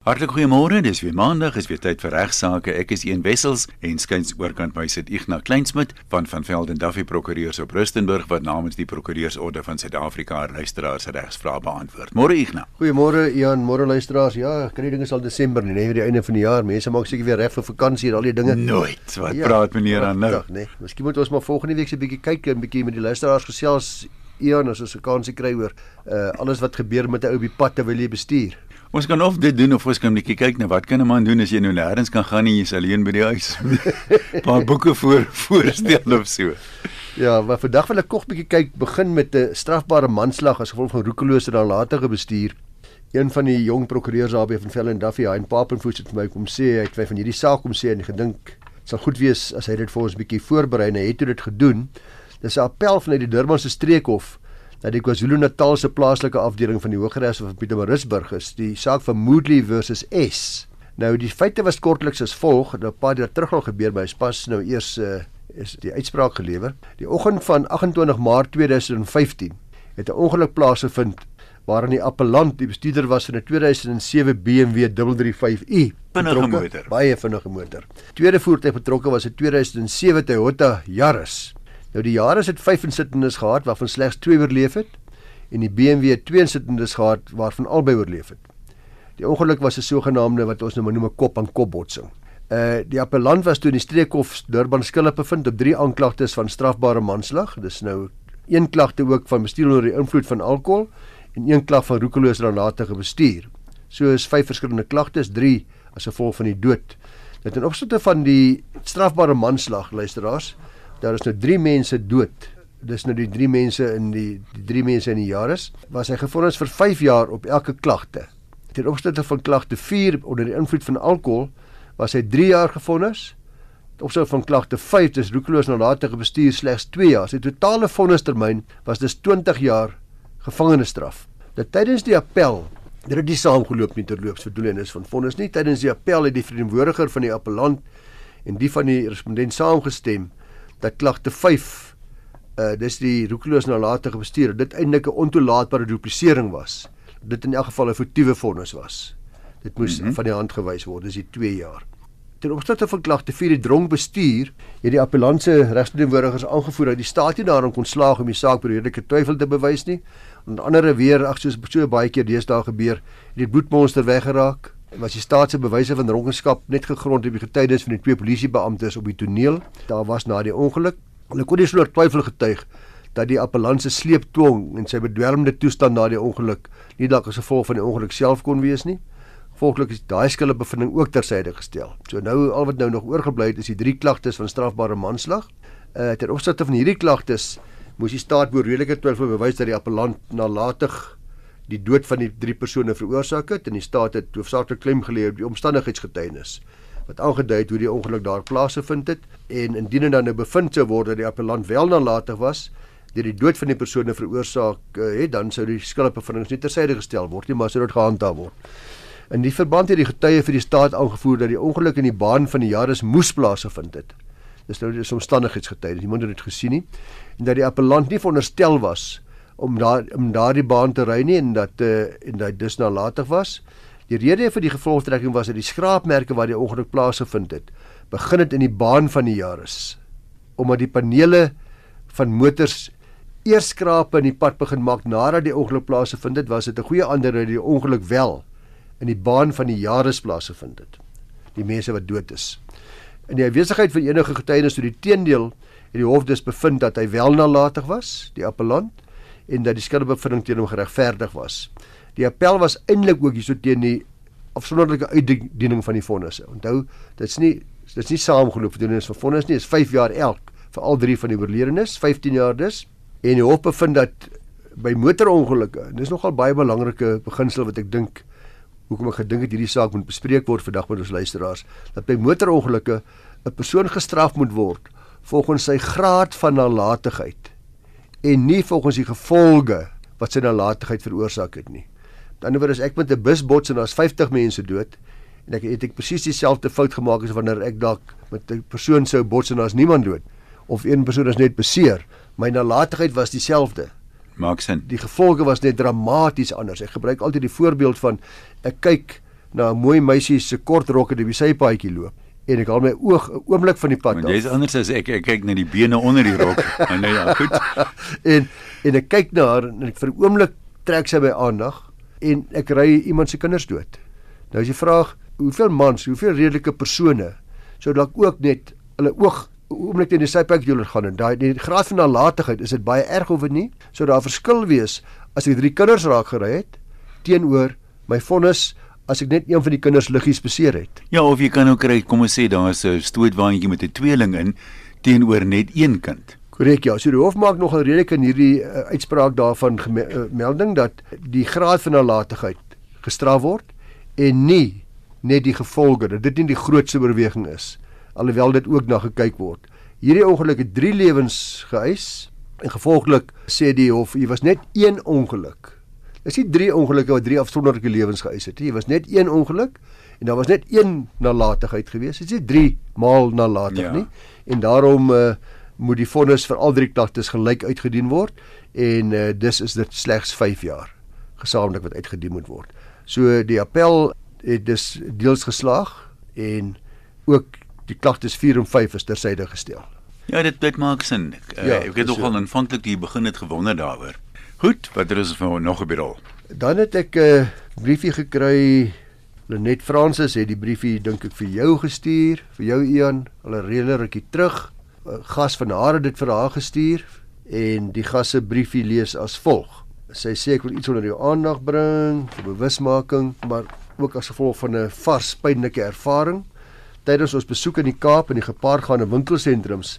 Hartlik goeiemôre. Dis weer Maandag, is weer tyd vir regsaake. Ek is Een Wessels en skuins oorkant my sit Ignas Kleinsmid van van Velden Duffy Prokureurs op Rustenburg wat namens die Prokureursorde van Suid-Afrika luisteraars se regsvrae beantwoord. Môre Ignas. Goeiemôre Ian, môre luisteraars. Ja, kan die dinge sal Desember nie, nee, die einde van die jaar. Mense maak seker weer reg vir vakansie en al die dinge. Nooit. Wat ja, praat meneer dan nou? Nee, miskien moet ons maar volgende week se bietjie kyk en bietjie met die luisteraars gesels Ian as ons 'n kansie kry oor uh, alles wat gebeur met 'n ou op die pad terwyl jy bestuur. Ons kan of dit doen of ons kan netjie kyk na wat kan 'n man doen as jy nou nêrens kan gaan en jy's alleen by die huis. Paar boeke voor voorstel of so. Ja, maar vandag wil ek kort bietjie kyk begin met 'n strafbare manslag as gevolg van roekelose nalatige bestuur. Een van die jong prokureurs daar by van Vellen Duffy, hy en Papenfoot het vir my kom sê het vir van hierdie saak kom sê en gedink sal goed wees as hy dit vir ons bietjie voorberei en hy het dit gedoen. Dis 'n appel vanuit die Durbanse streekhof dat die KwaZulu-Natal se plaaslike afdeling van die Hooggeregs van Pietermaritzburg is die saak van Moodley versus S. Nou die feite was kortliks as volg, nou 'n paar dae terug al gebeur by pas nou eers uh, is die uitspraak gelewer. Die oggend van 28 Maart 2015 het 'n ongeluk plaasgevind waarin die appellant die bestuurder was van 'n 2007 BMW 335i vinnige motor. Baie vinnige motor. Tweede voertuig betrokke was 'n 2007 Toyota Yaris. Nou die jare het 5 insittendes gehad waarvan slegs 2 oorleef het en die BMW 2 insittendes gehad waarvan albei oorleef het. Die ongeluk was 'n sogenaamde wat ons nou noem 'n kop-aan-kop botsing. Uh die appellant was toe in die streekhof Durban skuldig bevind op 3 aanklagtes van strafbare manslag. Dis nou een klagte ook van bestuur onder die invloed van alkohol en een klag van roekelose nalatige bestuur. So is 5 verskillende klagtes, 3 as gevolg van die dood. Dit in opsigte van die strafbare manslag luisteraars daar is nou 3 mense dood. Dis nou die 3 mense in die die 3 mense in die jare was hy gefonnis vir 5 jaar op elke klagte. Ten opsigte van klagte 4 onder die invloed van alkohol was hy 3 jaar gefonnis. Ten opsigte van klagte 5 dis roekeloos nalatige bestuur slegs 2 jaar. Sy totale vonnistermyn was dus 20 jaar gevangenisstraf. Dat tydens die appel dit het nie saamgeloop nie terloops vir doelenis van vonnis nie. Tydens die appel het die verteenwoordiger van die appellant en die van die respondent saamgestem dat klagte 5 uh dis die roekeloos nalatige bestuur dit eintlik 'n ontoelaatbare duplisering was. Dit in elk geval 'n foutiewe vonnis was. Dit moes mm -hmm. van die hand gewys word, dis die 2 jaar. Ten opsigte van klagte 4 die dronk bestuur, het die appellantse regsverteenwoordigers aangevoer dat die staat nie daarin kon slaag om die saak per redelike twyfel te bewys nie. En andere weer, ag soos so baie keer deesdae gebeur, het die bloedmonster weggeraak was die staat se bewyse van dronkenskap net gegrond op die getuienis van die twee polisiebeamptes op die toneel. Daar was na die ongeluk, hulle kon nie sonder twyfel getuig dat die appellant se sleeptwong en sy bedwelmde toestand na die ongeluk nie dalk as gevolg van die ongeluk self kon wees nie. Volklik is daai skuldige bevinding ook tersyde gestel. So nou al wat nou nog oorgebly het is die drie klagtes van strafbare manslag. Uh ter opsigte van hierdie klagtes moes die staat redelike twyfel bewys dat die appellant nalatig die dood van die drie persone veroorsaak het en die staat het hoofsaaklik klem gelê op die omstandigheidsgetuienis wat aangedui het hoe die ongeluk daar plaasgevind het en indien dit dan nou bevind sou word dat die appellant wel nalatig was deur die dood van die persone veroorsaak het dan sou die skuldbevindings nie tersyde gestel word nie maar sou dit gehandhaaf word. In die verband het die getuie vir die staat aangevoer dat die ongeluk in die baan van die Jaris moes plaasgevind het. Dis nou die omstandigheidsgetuienis, niemand het dit gesien nie en dat die appellant nie veronderstel was om daar om daardie baan te ry nie en dat uh, en dat dus nalatig was. Die rede vir die gevolgtrekking was dat die skraapmerke waar die ongeluk plaasgevind het, begin het in die baan van die Jaris. Omdat die panele van motors eers skrape in die pad begin maak nadat die ongeluk plaasgevind het, was dit 'n goeie ander dat die ongeluk wel in die baan van die Jaris plaasgevind het. Die mense wat dood is. In die afwesigheid van enige getuienis toe die teendeel het die hof dus bevind dat hy wel nalatig was, die appellant en dat die skuldbevinding teen hom geregverdig was. Die appel was eintlik ook hierso teen die afsonderlike uitdiening van die vonnisse. Onthou, dit's nie dit's nie saamgeloop vir doen is vir vonnis nie, is 5 jaar elk vir al drie van die oorledenes, 15 jaar dus. En die hof bevind dat by motorongelukke, dis nogal baie belangrike beginsel wat ek dink hoekom ek gedink het hierdie saak moet bespreek word vandag met ons luisteraars, dat by motorongelukke 'n persoon gestraf moet word volgens sy graad van nalatigheid en nie volgens die gevolge wat sy nalatigheid veroorsaak het nie. Dan word as ek met 'n bus bots en daar's 50 mense dood en ek het ek presies dieselfde fout gemaak as wanneer ek dalk met 'n persoon sou bots en daar's niemand dood of een persoon is net beseer, my nalatigheid was dieselfde. Maak sin. Die gevolge was net dramaties anders. Ek gebruik altyd die voorbeeld van ek kyk na 'n mooi meisie se kort rok en op die sypaadjie loop en ek haal my oog 'n oomblik van die pad af. Jy's anders as ek. Ek kyk na die bene onder die rok. en nou ja, goed. en en ek kyk na haar en ek vir 'n oomblik trek sy my aandag en ek ry iemand se kinders dood. Nou as jy vra hoeveel mans, hoeveel redelike persone sou dalk ook net hulle oog oomblik in die sypaadjie julle gaan en daai die graad van nalatigheid is dit baie erg of nie? Sou daar verskil wees as ek drie kinders raak gery het teenoor my vonnis as ek net een van die kinders liggies beseer het. Ja, of jy kan ook kry, kom ons sê daar is 'n stootwaandjie met 'n tweeling in teenoor net een kind. Korrek, ja. So die hof maak nogal redelik in hierdie uh, uitspraak daarvan uh, melding dat die graad van nalatigheid gestraf word en nie net die gevolge dat dit nie die grootste oorweging is alhoewel dit ook na gekyk word. Hierdie ongeluk het 3 lewens geëis en gevolglik sê die hof jy was net een ongeluk Dis nie drie ongelukke wat drie afsonderlike lewens geëis het nie. Dit was net een ongeluk en daar was net een nalatigheid gewees. Dit is nie drie maal nalatig ja. nie. En daarom uh, moet die vonnis vir al drie klagtes gelyk uitgedien word en uh, dis is dit slegs 5 jaar gesamentlik wat uitgedien moet word. So die appel het dus deels geslaag en ook die klagtes 4 en 5 is tersyde gestel. Ja, dit dit maak sin. Ek, uh, ja, ek het nogal so. aanvanklik hier begin het gewonder daaroor. Goed, wat er is vir nog gebeur? Dan het ek 'n uh, briefie gekry. Lenet Fransis het die briefie dink ek vir jou gestuur, vir jou Ian, al 'n reële rukkie terug. 'n Gas van haar het dit vir haar gestuur en die gas se briefie lees as volg. Sy sê ek wil iets onder jou aandag bring vir bewusmaking, maar ook as gevolg van 'n vars pynlike ervaring tydens ons besoek in die Kaap in die gepaardgaande winkelsentrums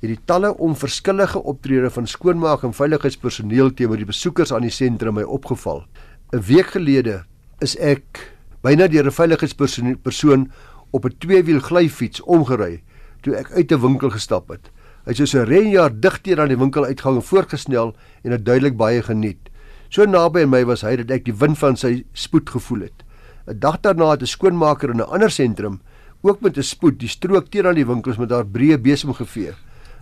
het die talle onverskillige optrede van skoonmaak en veiligheidspersoneel teenoor die besoekers aan die sentrum my opgeval. 'n Week gelede is ek byna deur 'n veiligheidspersoon op 'n tweewiel glyfiets omgery toe ek uit 'n winkel gestap het. Hy het so 'n renjaar dig teen aan die winkeluitgang voortgesnel en het duidelik baie geniet. So naby aan my was hy dat ek die wind van sy spoed gevoel het. 'n Dag daarna het 'n skoonmaker in 'n ander sentrum ook met 'n spoed die strook teen aan die winkels met haar breë besem gevee.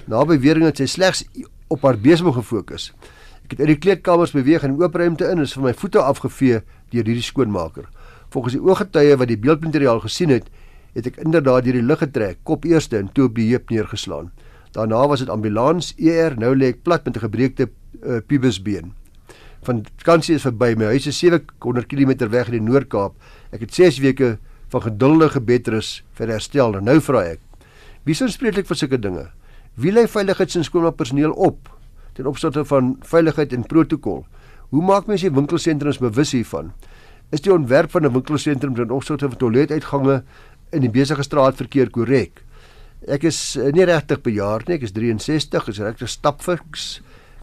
Na bewering het sy slegs op haar besem gefokus. Ek het uit die kleedkamers beweeg en oop ruimte in is vir my voete afgevee deur hierdie skoonmaker. Volgens die ooggetuie wat die beeldmateriaal gesien het, het ek inderdaad hierdie lig getrek, kop eerste en toe op die heup neergeslaan. Daarna was dit ambulans ER, nou lê ek plat met 'n gebreekte uh, pubisbeen. Van vakansie is verby. My huis is 700 km weg in die Noord-Kaap. Ek het 6 weke van geduldige bedrus vir herstel. En nou vra ek, wie is aanspreeklik vir sulke dinge? Wie lê veiligheids- en skoonmaakpersoneel op ten opsigte van veiligheid en protokol? Hoe maak mense die winkelsentrums bewus hiervan? Is die ontwerp van 'n winkelsentrum ten opsigte van toiletuitgange in die besige straatverkeer korrek? Ek is eh, nie regtig bejaard nie, ek is 63, is regtig stapfiks,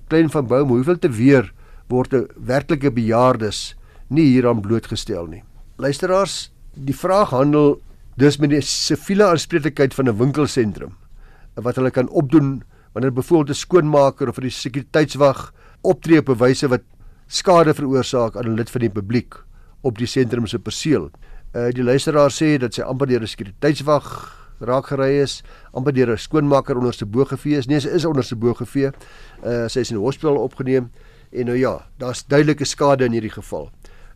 klein van bou, hoeveel te weer word 'n werklike bejaardes nie hieraan blootgestel nie. Luisteraars, die vraag handel dus met die siviele aanspreeklikheid van 'n winkelsentrum wat hulle kan opdoen wanneer byvoorbeeld 'n skoonmaker of 'n sekuriteitswag optree op 'n wyse wat skade veroorsaak aan 'n lid van die publiek op die sentrum se perseel. Uh die luisteraar sê dat sy amper deur 'n sekuriteitswag raak gery is, amper deur 'n skoonmaker onderste bo gevee is. Nee, sy is onderste bo gevee. Uh sy is in die hospitaal opgeneem en nou ja, daar's duidelike skade in hierdie geval.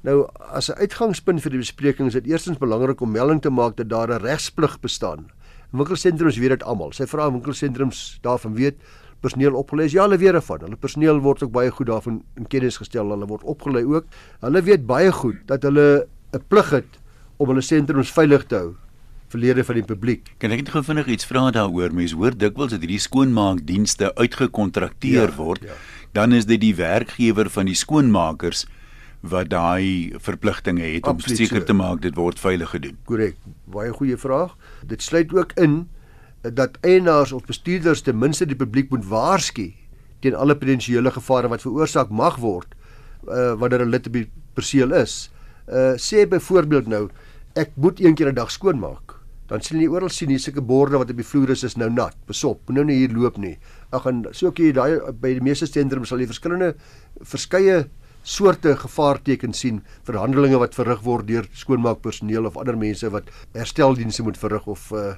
Nou as 'n uitgangspunt vir die bespreking is dit eerstens belangrik om melding te maak dat daar 'n regsplig bestaan winkelsentrums weet dit almal. Sy vra winkelsentrums daarvan weet personeel opgelê is. Ja, hulle weet daarvan. Hulle personeel word ook baie goed daarvan in kennis gestel. Hulle word opgelei ook. Hulle weet baie goed dat hulle 'n plig het om hulle sentrums veilig te hou verlede van die publiek. Kan ek net gou vinnig iets vra daaroor? Mense hoor dikwels dat hierdie skoonmaakdienste uitgekontrakteer ja, word. Ja. Dan is dit die werkgewer van die skoonmakers wat daai verpligtinge het Absoluut om seker so. te maak dit word veilig gedoen. Korrek. Baie goeie vraag. Dit sluit ook in dat eienaars of bestuurders ten minste die publiek moet waarsku teen alle potensiële gevare wat veroorsaak mag word uh, wanneer 'n lid op die perseel is. Uh sê byvoorbeeld nou ek moet een keer 'n dag skoonmaak. Dan sien jy oral sien hier sulke borde wat op die vloer is is nou nat. Besop, moenie nou hier loop nie. Ag en so kyk jy daai by die meeste sentrums sal jy verskillende verskeie soorte gevaartekens sien vir handelinge wat verrig word deur skoonmaakpersoneel of ander mense wat hersteldienste moet verrig of uh,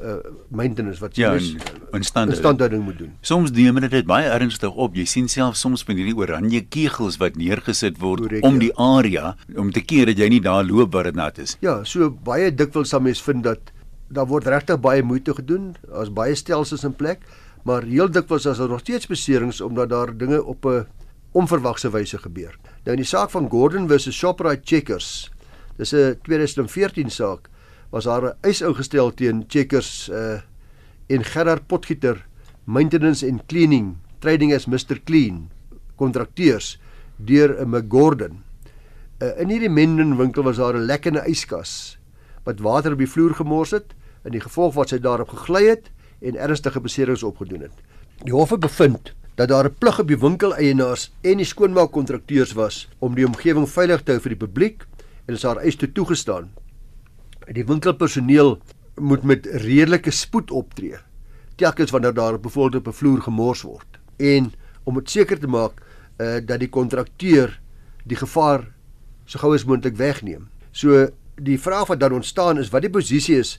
uh maintenance wat ja, in instandhouding moet doen. Soms neem hulle dit baie ernstig op. Jy sien self soms van hierdie oranje kegels wat neergesit word Correct, om ja. die area om te keer dat jy nie daar loop waar dit nat is. Ja, so baie dikwels sal mens vind dat daar word regtig baie moeite gedoen. Daar's baie stelsels in plek, maar heel dikwels is daar nog steeds beserings omdat daar dinge op 'n onverwagse wyse gebeur. Nou in die saak van Gordon versus Shoprite Checkers, dis 'n 2014 saak, was daar 'n eis ingestel teen Checkers uh en Gerard Potgieter Maintenance and Cleaning, trading as Mr Clean, kontrakteurs deur 'n McGordon. Uh, in hierdie Menden winkel was daar 'n lekkende yskas wat water op die vloer gemors het en die gevolg wat sy daarop gegly het en ernstige beserings opgedoen het. Die hof het bevind dat daar 'n plig op die winkeleienaars en die skoonmaakkontrakteurs was om die omgewing veilig te hou vir die publiek en is haar eis toe toegestaan. Die winkelpersoneel moet met redelike spoed optree telkens wanneer daar byvoorbeeld op 'n vloer gemors word en om dit seker te maak uh, dat die kontrakteur die gevaar so gou as moontlik wegneem. So die vraag wat dan ontstaan is wat die posisie is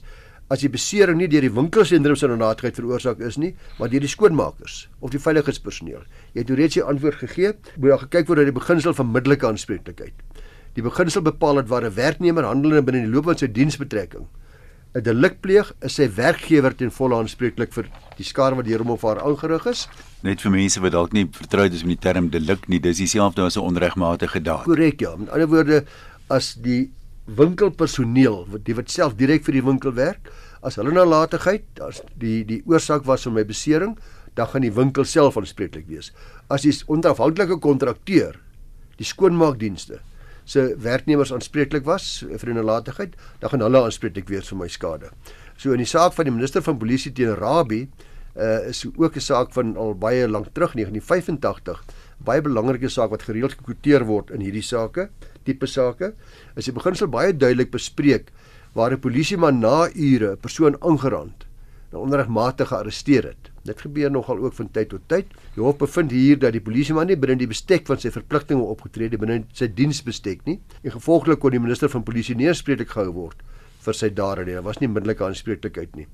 as die besering nie deur die winkelsentrum se nalatigheid veroorsaak is nie, maar deur die skoonmakers of die veiligheidspersoneel. Jy het reeds die antwoord gegee. Moet daar gekyk word na die beginsel van middelike aanspreeklikheid. Die beginsel bepaal dat waar 'n werknemer handelende binne die loop van sy diensbetrekking 'n delik pleeg, is sy werkgewer ten volle aanspreeklik vir die skade wat deur hom of haar aangerig is. Net vir mense wat dalk nie vertroud is met die term delik nie, dis dieselfde as 'n onregmatige daad. Korrek ja. Met ander woorde, as die winkelpersoneel wat die wat self direk vir die winkel werk, as hulle nalatigheid, as die die oorsaak was van my besering, dan gaan die winkel self aanspreeklik wees. As die onafhanklike kontrakteur, die skoonmaakdienste se werknemers aanspreeklik was vir die nalatigheid, dan gaan hulle aanspreeklik wees vir my skade. So in die saak van die minister van polisie teen Rabie uh, is ook 'n saak van al baie lank terug 1985 baie belangrike saak wat gereeld gekwoteer word in hierdie sake, tipe sake, is die beginsel baie duidelik bespreek waar 'n polisieman na ure 'n persoon aangerand en onregmatig gearresteer het. Dit gebeur nogal ook van tyd tot tyd. Die hof bevind hier dat die polisieman nie binne die bestek van sy verpligtinge opgetree het binne sy diensbestek nie en gevolglik kon die minister van polisie nie aanspreeklik gehou word vir sy dade. Daar was nie middellike aanspreeklikheid nie.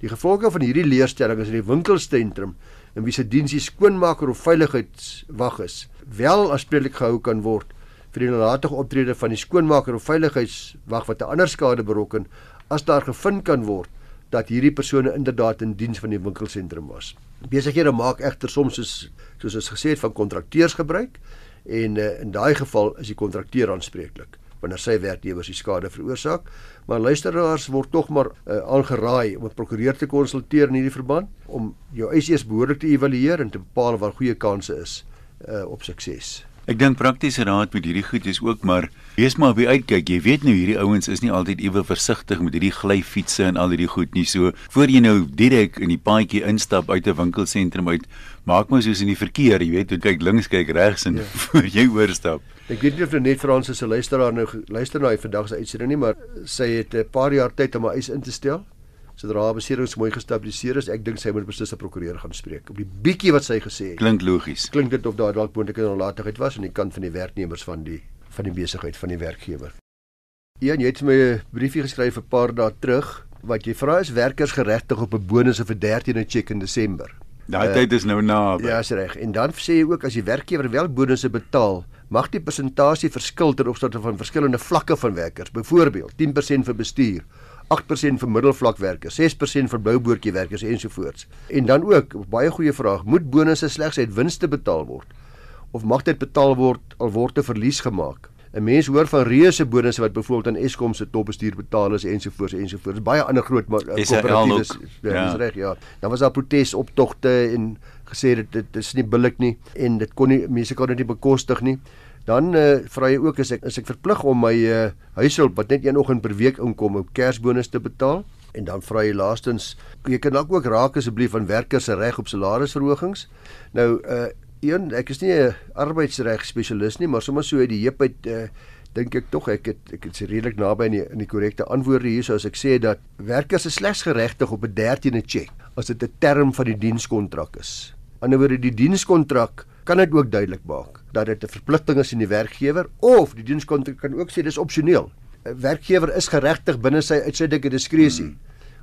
Die gevolge van hierdie leerstelling is in die winkelsentrum in wie se diens die skoonmaker of veiligheidswag is, wel aanspreeklik gehou kan word vir die nalatige optrede van die skoonmaker of veiligheidswag wat 'n ander skade berokken as daar gevind kan word dat hierdie persone inderdaad in diens van die winkelsentrum was. Besighede maak egter soms soos soos ons gesê het van kontrakteurs gebruik en uh, in daai geval is die kontrakteur aanspreeklik wanneer sy werknemers die skade veroorsaak. Maar luisteraars word tog maar uh, aangeraai om 'n prokureur te konsulteer in hierdie verband om jou eis eers behoorlik te evalueer en te bepaal waar goeie kansse is uh, op sukses. Ek dink praktiese raad met hierdie goed is ook maar wees maar op die uitkyk. Jy weet nou hierdie ouens is nie altyd ewe versigtig met hierdie glyfietsse en al hierdie goed nie. So voor jy nou direk in die paadjie instap uit 'n winkelsentrum uit, maak maar soos in die verkeer, jy weet, kyk links, kyk regs en ja. voor jy oorstap. Ek weet nie of net Fransis se luisteraar nou luister na hy vandag se uitsending nie, maar sy het 'n paar jaar tyd om haar eis in te stel. Sodra haar beserings mooi gestabiliseer is, ek dink sy moet beslis 'n prokureur gaan spreek. Op die bietjie wat sy gesê het. Klink logies. Klink dit of daar dalk moontlike nalatigheid was aan die kant van die werknemers van die van die besigheid van die werkgewer. Ja, jy het my 'n briefie geskryf 'n paar dae terug wat jy vra is werkers geregtig op 'n bonus vir 13de cheque in Desember. Daai uh, tyd is nou naby. Ja, is reg. En dan sê jy ook as die werkgewer wel bonusse betaal, mag die persentasie verskil ter opsigte van verskillende vlakke van werkers. Byvoorbeeld 10% vir bestuur, 8% vir middelvlakwerkers, 6% vir bouboortjiewerkers ensovoorts. En dan ook, baie goeie vraag, moet bonusse slegs uit winste betaal word of mag dit betaal word al word 'n verlies gemaak? 'n Mens hoor van reuse bonusse wat byvoorbeeld aan Eskom se topbestuur betaal is ensovoorts ensovoorts. Baie ander groot koöperatiewe ja, ja. dis reg, ja. Dan was daar protesoptogte en gesê dit dit is nie billik nie en dit kon nie mense kan dit nie bekostig nie. Dan uh, vra jy ook as ek is ek verplig om my uh, huishulp wat net een oggend per week inkom om Kersbonus te betaal en dan vra jy laastens jy kan dalk ook raak asseblief aan werkers se reg op salarisverhogings. Nou uh een ek is nie 'n arbeidsreg spesialis nie, maar sommer so uit die heup uit uh dink ek tog ek het ek het redelik naby in die in die korrekte antwoorde hier soos ek sê dat werkers is slegs geregtig op 'n 13de cheque as dit 'n term van die dienskontrak is. Anderswoorde die dienskontrak kan dit ook duidelik maak dat dit 'n verpligting is in die werkgewer of die dienskontrak kan ook sê dis opsioneel. 'n Werkgewer is geregtig binne sy uitsluitlike diskresie hmm.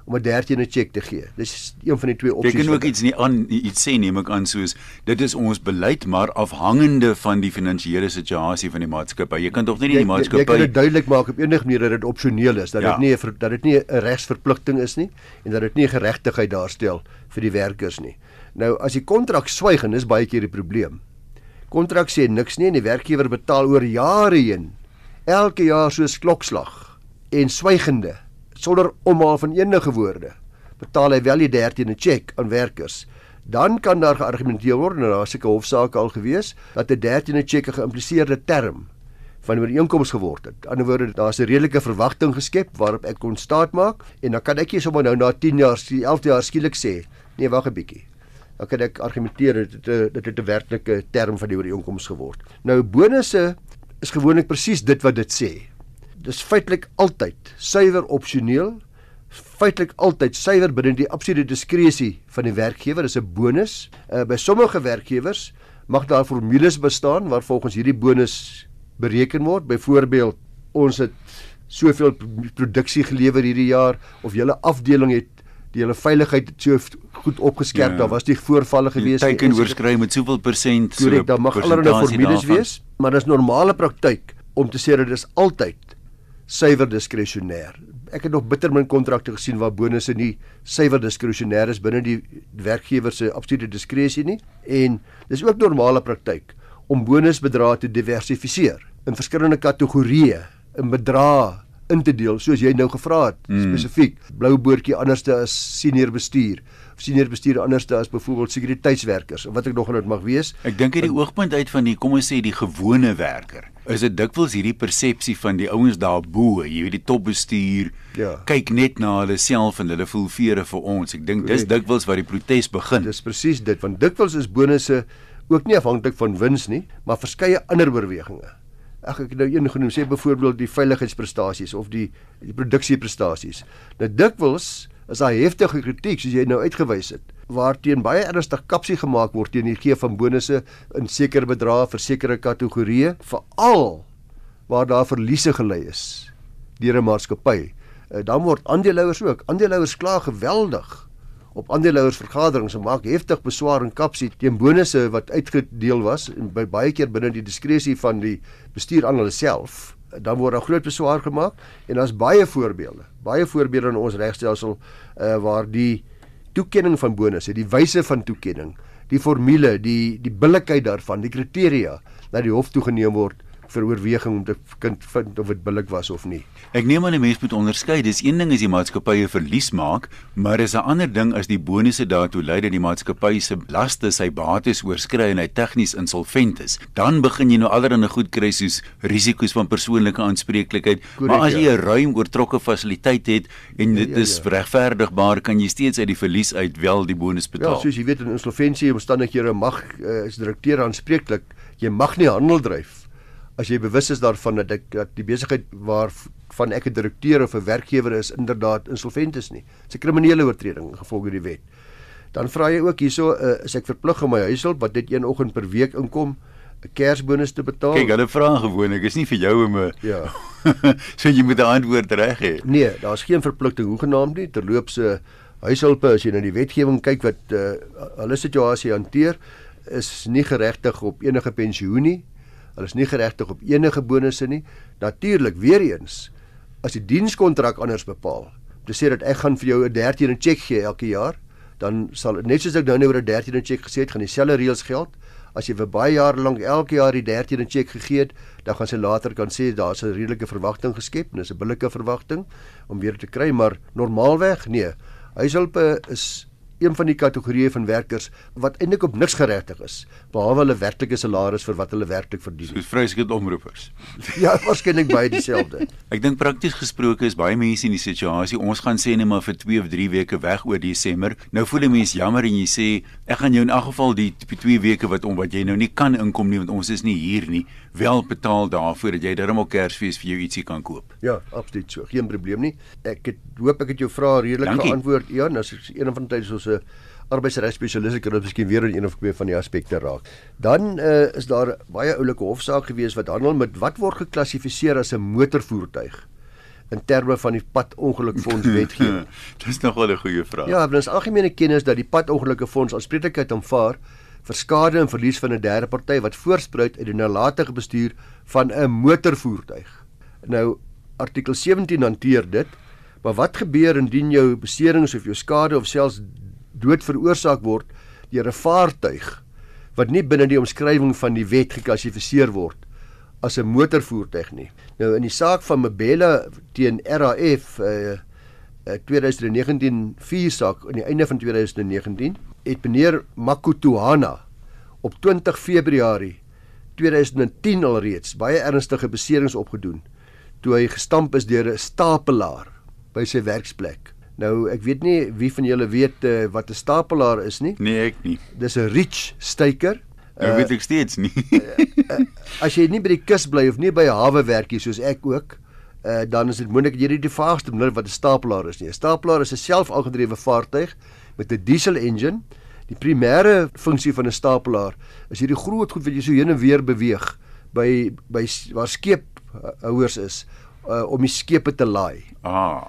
om 'n 13de cheque te gee. Dis een van die twee opsies. Jy kan ook iets nie aan iets sê neem ek aan soos dit is ons beleid maar afhangende van die finansiële situasie van die maatskappy. Jy kan tog nie die maatskappy Jy kan dit duidelik maak op enige manier dat dit opsioneel is, dat dit ja. nie dat dit nie 'n regsverpligting is nie en dat dit nie geregtigheid daarstel vir die werkers nie. Nou as die kontrak swyg en dis baie keer die probleem. Kontrak sê niks nie en die werkgewer betaal oor jare heen elke jaar soos klokslag en swygende sonder omhaal van enige woorde betaal hy wel die 13de cheque aan werkers. Dan kan daar geargumenteer word en daar seker hofsaake al gewees dat 'n 13de cheque 'n geïmpliseerde term van ooreenkoms geword het. Aan die ander wyse daar's 'n redelike verwagting geskep waarop ek kon staat maak en dan kan ek nie sommer nou na 10 jaar, 11 jaar skielik sê, nee, wag 'n bietjie. Dan kan ek argumenteer dat dit dit het 'n werklike term van die ooreenkoms geword. Nou bonusse is gewoonlik presies dit wat dit sê. Dis feitelik altyd suiwer opsioneel feitelik altyd suiwer binne die absolute diskresie van die werkgewer. Is 'n bonus. Uh, by sommige werkgewers mag daar formules bestaan waar volgens hierdie bonus bereken word. Byvoorbeeld ons het soveel produksie gelewer hierdie jaar of julle afdeling het die hele veiligheid het so goed opgeskerp ja, daar was nie voorvalle gewees nie. teken oorskry met soveel persent so korrek daar mag allerlei formules wees maar dis normale praktyk om te sê dat dit is altyd suiwer diskresionêr. Ek het nog bitter min kontrakte gesien waar bonusse nie suiwer diskresionêr is binne die werkgewer se absolute diskresie nie. En dis ook normale praktyk om bonusbedrae te diversifiseer in verskillende kategorieë in bedrae in te deel soos jy nou gevra het mm. spesifiek blou boortjie anderste as senior bestuur senior bestuur anderste as byvoorbeeld sekuriteitswerkers of wat ek nog net mag wees. Ek dink uit die oogpunt uit van die kom ons sê die gewone werker. Is dit dikwels hierdie persepsie van die ouens daarbo, jy weet die topbestuur, ja. kyk net na hulle self en hulle voel vere vir ons. Ek dink dis dikwels waar die protes begin. Dis presies dit want dikwels is bonusse ook nie afhanklik van wins nie, maar verskeie ander oorwegings. Ek het nou een genoem, sê byvoorbeeld die veiligheidsprestasies of die die produksieprestasies. Nou dikwels is daar heftige kritiek soos jy nou uitgewys het waarteen baie ernstig kapsie gemaak word teen die gee van bonusse in sekere bedrae vir sekere kategorieë veral waar daar verliese gelei is deur 'n maatskappy eh, dan word aandeelhouers ook aandeelhouers kla geweldig op aandeelhouersvergaderings en maak heftig beswaar en kapsie teen bonusse wat uitgedeel was en by baie keer binne die diskresie van die bestuur aan hulle self dan word daar groot beswaar gemaak. En daar's baie voorbeelde baie voorbeelde in ons regstelsel uh, waar die toekenning van bonusse die wyse van toekenning die formule die die billikheid daarvan die kriteria na die hof toegeneem word vir oorweging om te kind vind of dit billik was of nie. Ek neem aan 'n mens moet onderskei. Dis een ding as die maatskappye verlies maak, maar is 'n ander ding as die bonusse daartoe lei dat die maatskappy se laste, sy bates oorskry en hy tegnies insolvent is. Dan begin jy nou allerlei goed kry soos risiko's van persoonlike aanspreeklikheid. Correct, maar as jy 'n ja. ruim oortrokke fasiliteit het en dit ja, ja, is ja. regverdigbaar, kan jy steeds uit die verlies uit wel die bonus betaal. Ja, soos jy weet in insolventie omstandighede mag uh, is direkteur aanspreeklik. Jy mag nie handel dryf as jy bewus is daarvan dat ek dat die besigheid waar van ek 'n direkteur of 'n werkgewer is inderdaad insolvent is nie. Dis 'n kriminele oortreding gevolg die wet. Dan vra jy ook hierso uh, is ek verplig om my huishulp wat dit een oggend per week inkom 'n kersbonus te betaal? Kyk, hulle vra gewoonlik, is nie vir jou om 'n Ja. so jy moet 'n antwoord reg hê. Nee, daar's geen verpligting hoegenaamd nie terloops se huishulpe as jy na die wetgewing kyk wat uh, hulle situasie hanteer is nie geregtig op enige pensioen nie. Hulle is nie geregtig op enige bonusse nie. Natuurlik weer eens as die dienskontrak anders bepaal, te sê dat ek gaan vir jou 'n 13de cheque gee elke jaar, dan sal net soos ek nou net oor 'n 13de cheque gesê het, gaan dieselfde reëls geld. As jy vir baie jare lank elke jaar die 13de cheque gegee het, dan gaan sy later kan sê daar's 'n redelike verwagting geskep en dis 'n billike verwagting om weer te kry, maar normaalweg nee. Huishulpe is een van die kategorieë van werkers wat eintlik op niks geregtig is behalwe hulle werklike salaris vir wat hulle werklik verdien. Soos vryskut omroepers. ja, waarskynlik baie dieselfde. Ek dink prakties gesproke is baie mense in die situasie. Ons gaan sê net maar vir 2 of 3 weke weg oor Desember. Nou voel 'n mens jammer en jy sê ek gaan jou in elk geval die 2 weke wat om wat jy nou nie kan inkom nie want ons is nie hier nie, wel betaal daarvoor dat jy darmal Kersfees vir jou ietsie kan koop. Ja, absoluut so. Geen probleem nie. Ek het hoop ek het jou vrae redelik geantwoord. Ja, nou is een van tyd soos 'n arbeidsregspesialis kan dit miskien weer in een of twee van die aspekte raak. Dan uh, is daar baie oulike hofsaak gewees wat handel met wat word geklassifiseer as 'n motorvoertuig. in terme van die padongelukfonds wetgewing? Dis nogal 'n goeie vraag. Ja, want ons algemene kennis dat die padongelukfonds aanspreeklikheid aanvaar vir skade en verlies van 'n derde party wat voorspruit uit die nalatige bestuur van 'n motorvoertuig. Nou artikel 17 hanteer dit, maar wat gebeur indien jou beserings of jou skade of selfs dood veroorsaak word deur 'n vaartuig wat nie binne die omskrywing van die wet geklassifiseer word as 'n motorvoertuig nie. Nou in die saak van Mabella teen RAF uh, uh 2019 vier saak aan die einde van 2019 het meneer Makutuhana op 20 Februarie 2010 alreeds baie ernstige beserings opgedoen toe hy gestamp is deur 'n stapelaar by sy werksplek. Nou ek weet nie wie van julle weet uh, wat 'n stapelaar is nie. Nee, ek nie. Dis 'n reach staker. Nou weet ek steeds nie. uh, as jy nie by die kus bly of nie by hawe werk nie soos ek ook, uh, dan is dit moontlik jy nie die vaagste benul wat 'n stapelaar is nie. 'n Stapelaar is 'n selfaangedrewe vaartuig met 'n diesel engine. Die primêre funksie van 'n stapelaar is hierdie groot goed wat jy so heen en weer beweeg by by waar skeephouers is uh, om die skepe te laai. Ah.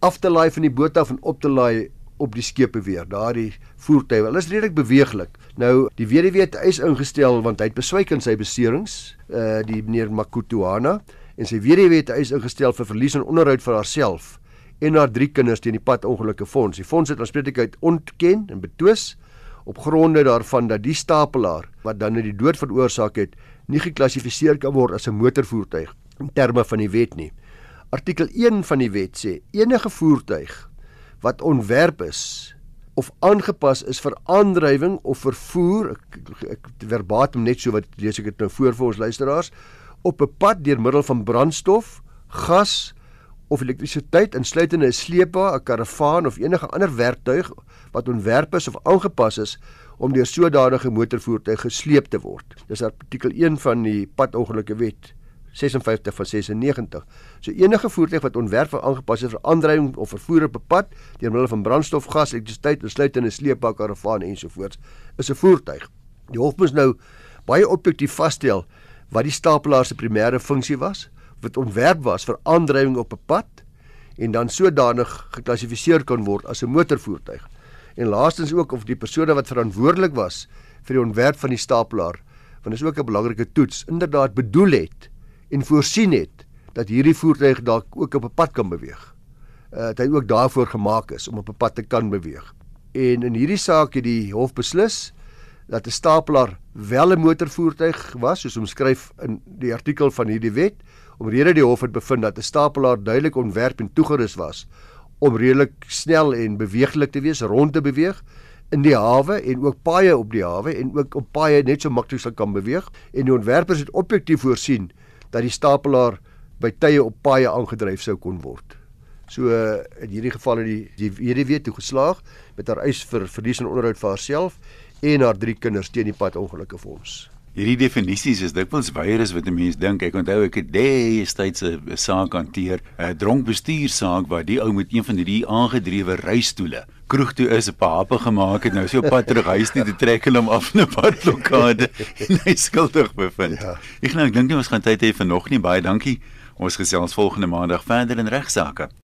Af te laai van die boot af en op te laai op die skepe weer. Daardie voertuie, hulle is redelik beweeglik. Nou die weduwee het eis ingestel want hy het beswyk in sy beserings, uh die meneer Makutuana en sy weduwee het eis ingestel vir verlies en onderhoud vir haarself en haar drie kinders teen die padongelukke fonds. Die fonds het aanspreeklikheid ontken en betwis op gronde daarvan dat die stapelaar wat dan die dood veroorsaak het, nie geklassifiseer kan word as 'n motorvoertuig in terme van die wet nie. Artikel 1 van die wet sê enige voertuig wat ontwerp is of aangepas is vir aandrywing of vervoer ek, ek verbatim net so wat lees ek dit nou voor vir ons luisteraars op 'n pad deur middel van brandstof, gas, of elektrisiteit insluitende 'n sleepwa, 'n karavaan of enige ander werktuig wat ontwerp is of aangepas is om deur sodanige motorvoertuig gesleep te word. Dis artikel 1 van die padongelukke wet 56 van 96. So enige voertuig wat ontwerp of aangepas is vir aandrywing of vervoer op 'n pad deur middel van brandstof, gas, elektrisiteit, insluitende 'n sleepwa, karavaan ensovoorts, is 'n voertuig. Die hof moet nou baie objektief vasstel wat die stapelaar se primêre funksie was wat ontwerp was vir aandrywing op 'n pad en dan sodanig geklassifiseer kan word as 'n motorvoertuig. En laastens ook of die persone wat verantwoordelik was vir die ontwerp van die stapelaar, want dit is ook 'n belangrike toets, inderdaad bedoel het en voorsien het dat hierdie voertuig dalk ook op 'n pad kan beweeg. Uh, hy ook daarvoor gemaak is om op 'n pad te kan beweeg. En in hierdie saak het die hof beslis dat 'n stapelaar wel 'n motorvoertuig was, soos omskryf in die artikel van hierdie wet, omrede die hof het bevind dat 'n stapelaar duidelik ontwerp en toegerus was om redelik snel en beweeglik te wees, rond te beweeg in die hawe en ook paaie op die hawe en ook op paaie net so maklik sal kan beweeg en die ontwerpers het objektief voorsien dat die stapelaar by tye op paaie aangedryf sou kon word. So in hierdie geval het die die weduwee toe geslaag met haar eis vir verlies en onderhoud vir haarself en haar drie kinders teen die pad ongelukkige fonds. Hierdie definisies is dikwels wyer as wat 'n mens dink. Ek onthou ek het destyds 'n saak hanteer, 'n dronk bestuursaak waar die ou met een van hierdie aangedrewe reistoele kroeg toe is 'n pape gemaak het nou so pad terug huis nie te trek hulle hom af 'n padblokkade en hy skuldig bevind. Ja. Ek nou ek dink nie ons gaan tyd hê vir nog nie. Baie dankie. Ons gesels volgende maandag verder in regsaake.